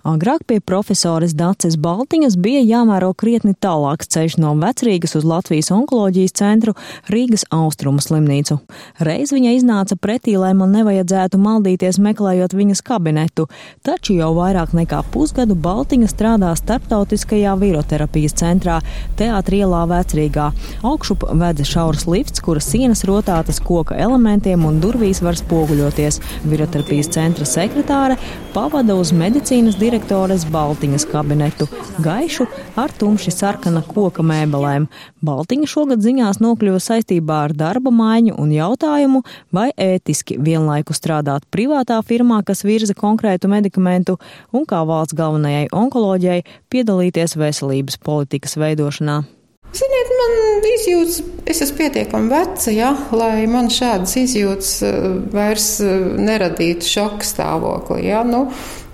Agrāk pie profesoras Daces Baltiņas bija jāmēro krietni tālāks ceļš no Vecrīgas uz Latvijas onkoloģijas centru Rīgas austrumu slimnīcu. Reiz viņa iznāca pretī, lai man nevajadzētu maldīties meklējot viņas kabinetu, taču jau vairāk nekā pusgadu Baltiņa strādā starptautiskajā viroterapijas centrā Teātrī ielā Vecrīgā. Augšup vedza šaurs lifts, kura sienas rotātas koka elementiem un durvīs var spoguļoties. Viroterapijas centra sekretāre pavada uz medicīnas direktoru direktores Baltiņas kabinetu, gaišu ar tumši sarkana koka mēbelēm. Baltiņa šogad ziņās nokļuva saistībā ar darba maiņu un jautājumu, vai ētiski vienlaiku strādāt privātā firmā, kas virza konkrētu medikamentu, un kā valsts galvenajai onkoloģijai piedalīties veselības politikas veidošanā. Ziniet, man izjūtas, es esmu pietiekami veca, ja, lai man šādas izjūtas eh, vairs eh, neradītu šoka stāvokli. Ja. Nu,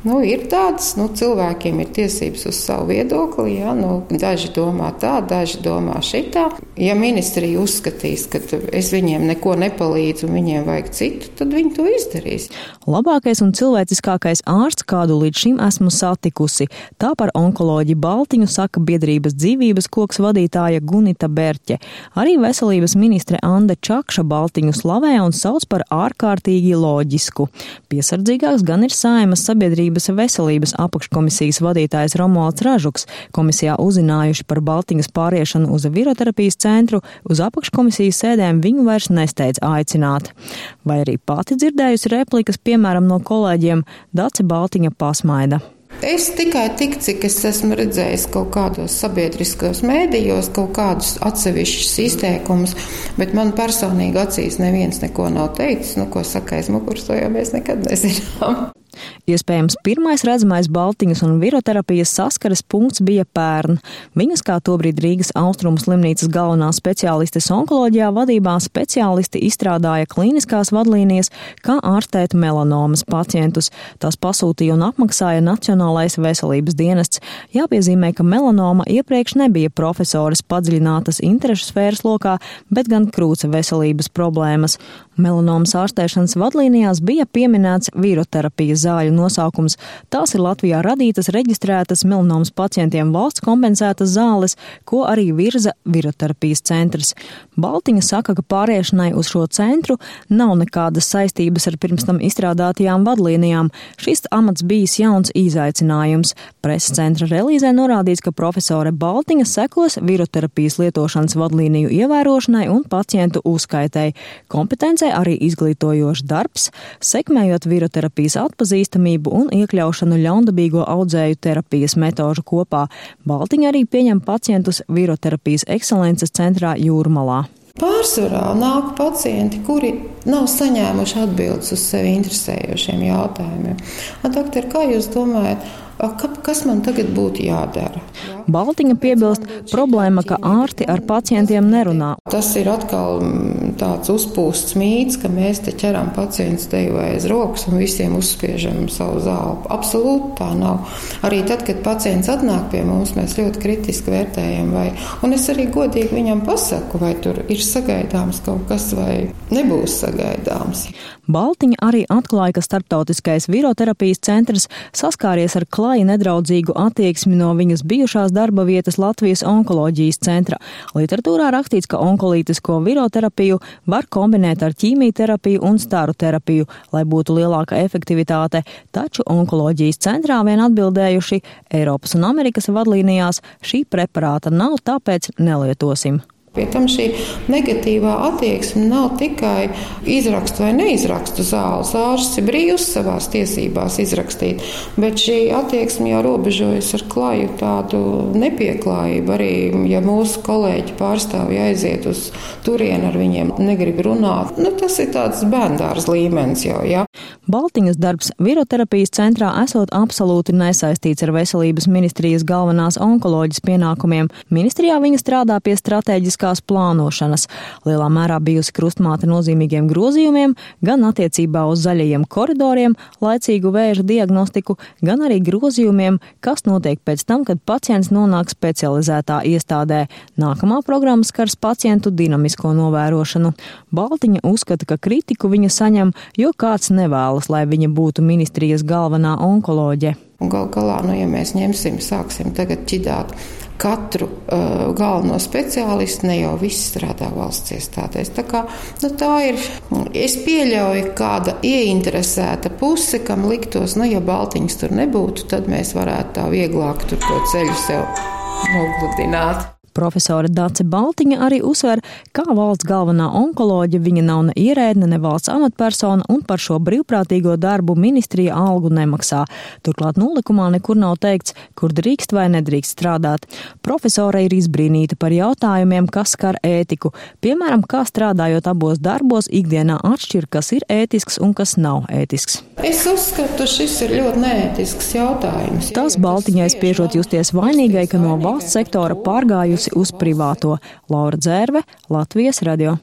Nu, ir tādas, nu, cilvēkiem ir tiesības uz savu viedokli. Ja, nu, daži domā tā, daži domā šitā. Ja ministrija uzskatīs, ka es viņiem neko nepalīdzu un viņiem vajag citu, tad viņi to izdarīs. Labākais un cilvēciskākais ārsts, kādu līdz šim esmu satikusi, tā par onkoloģiju Baltiņu saka biedrības dzīvības koks vadītāja Gunita Berķe. Arī veselības ministre Anda Čakša Baltiņu slavē un sauc par ārkārtīgi loģisku. Piesardzīgāks gan ir saimas sabiedrības Sabiedrības veselības apakškomisijas vadītājs Romualds Ražuks. Komisijā uzzinājuši par Baltiņas pāriešanu uz viroterapijas centru, uz apakškomisijas sēdēm viņu vairs nesteidz aicināt. Vai arī pati dzirdējusi replikas, piemēram, no kolēģiem Dace Baltiņa pasmaida. Es tikai tik, cik es esmu redzējis kaut kādos sabiedriskos mēdījos, kaut kādus atsevišķus izteikumus, bet man personīgi acīs neviens neko nav teicis. Nu, ko saka aiz muguras, to jau mēs nekad nezinām. Iespējams, pirmais redzamais Baltiņas un viroterapijas saskares punkts bija pērn. Viņas kā tobrīd Rīgas austrumu slimnīcas galvenā speciālistes onkoloģijā vadībā speciālisti izstrādāja klīniskās vadlīnijas, kā ārstēt melanomas pacientus. Tās pasūtīja un apmaksāja Nacionālais veselības dienests. Jāpiezīmē, ka melanoma iepriekš nebija profesoras padziļinātas interešu sfēras lokā, bet gan krūca veselības problēmas. Melanomas ārstēšanas vadlīnijās bija pieminēts viroterapijas zāļu nosaukums. Tās ir Latvijā radītas, reģistrētas melanomas pacientiem valsts kompensētas zāles, ko arī virza viroterapijas centrs. Baltiņa saka, ka pāriešanai uz šo centru nav nekādas saistības ar pirms tam izstrādātajām vadlīnijām. Šis amats bijis jauns izaicinājums. Preses centra relīzē norādīts, ka profesore Baltiņa sekos viroterapijas lietošanas vadlīniju ievērošanai un pacientu uzskaitēji. Kompetence Praksē arī izglītojošs darbs, sekmējot viroterapijas atpazīstamību un iekļaušanu ļaundabīgo audzēju terapijas metožu kopā. Baltiņa arī pieņem pacientus viroterapijas ekscelences centrā Jūrmalā. Pārsvarā nāk pacienti, kuri nav saņēmuši atbildes uz sevi interesējošiem jautājumiem. Doktor, kā jūs domājat, kas man tagad būtu jādara? Baltiņa piebilst, problēma, ka ārsti ar pacientiem nerunā. Tas ir atkal mm, tāds uzpūsts mīts, ka mēs te ķeram pacientus teju aiz rokas un visiem uzspiežam savu zāli. Absolūti tā nav. Arī tad, kad pacients atnāk pie mums, mēs ļoti kritiski vērtējam, vai, un es arī godīgi viņam pasaku, vai tur ir sagaidāms kaut kas vai nebūs sagaidāms. Baltiņa arī atklāja, ka starptautiskais viroterapijas centrs saskāries ar klāji nedraudzīgu attieksmi no viņas bijušās darba vietas Latvijas onkoloģijas centra. Literatūrā rakstīts, ka onkolītisko viroterapiju var kombinēt ar ķīmijterapiju un staru terapiju, lai būtu lielāka efektivitāte, taču onkoloģijas centrā vien atbildējuši Eiropas un Amerikas vadlīnijās šī preparāta nav, tāpēc nelietosim. Pie tam šī negatīvā attieksme nav tikai izrakstu vai neizrakstu zāles. Ārsts ir brīvs savās tiesībās izrakstīt, bet šī attieksme jau robežojas ar klaju tādu nepieklājību. Arī, ja mūsu kolēģi pārstāvji aiziet uz turieni ar viņiem, negrib runāt, nu, tas ir tāds bērndārs līmenis jau. Ja? Baltiņas darbs viroterapijas centrā esot absolūti nesaistīts ar veselības ministrijas galvenās onkoloģijas pienākumiem. Ministrijā viņa strādā pie strateģiskās plānošanas. Lielā mērā bijusi krustmāte nozīmīgiem grozījumiem, gan attiecībā uz zaļajiem koridoriem, laicīgu vēža diagnostiku, gan arī grozījumiem, kas notiek pēc tam, kad pacients nonāk specializētā iestādē. Nākamā programma skars pacientu dinamisko novērošanu. Baltiņa uzskata, ka kritiku viņa saņem, jo kāds nevēlas vēlas, lai viņa būtu ministrijas galvenā onkoloģe. Un gal galā, nu, ja mēs ņemsim, sāksim tagad ķidāt katru uh, galveno speciālistu, ne jau viss strādā valsts iestādēs. Tā, kā, nu, tā ir. Es pieļauju, kāda ieinteresēta puse, kam liktos, nu, ja Baltiņas tur nebūtu, tad mēs varētu tā vieglāk tur to ceļu sev nogludināt. Profesore Dace Baltiņa arī uzsver, kā valsts galvenā onkoloģa viņa nav ne ierēdne, ne valsts amatpersona un par šo brīvprātīgo darbu ministrija algu nemaksā. Turklāt nolikumā nekur nav teikts, kur drīkst vai nedrīkst strādāt. Profesore ir izbrīnīta par jautājumiem, kas skar ētiku. Piemēram, kā strādājot abos darbos, ikdienā atšķir, kas ir ētisks un kas nav ētisks. Es uzskatu, šis ir ļoti neētisks jautājums. Tas Baltiņai spiežot justies vainīgai, ka no valsts sektora pārgājusi uz privāto. Laura Dzērve, Latvijas radio.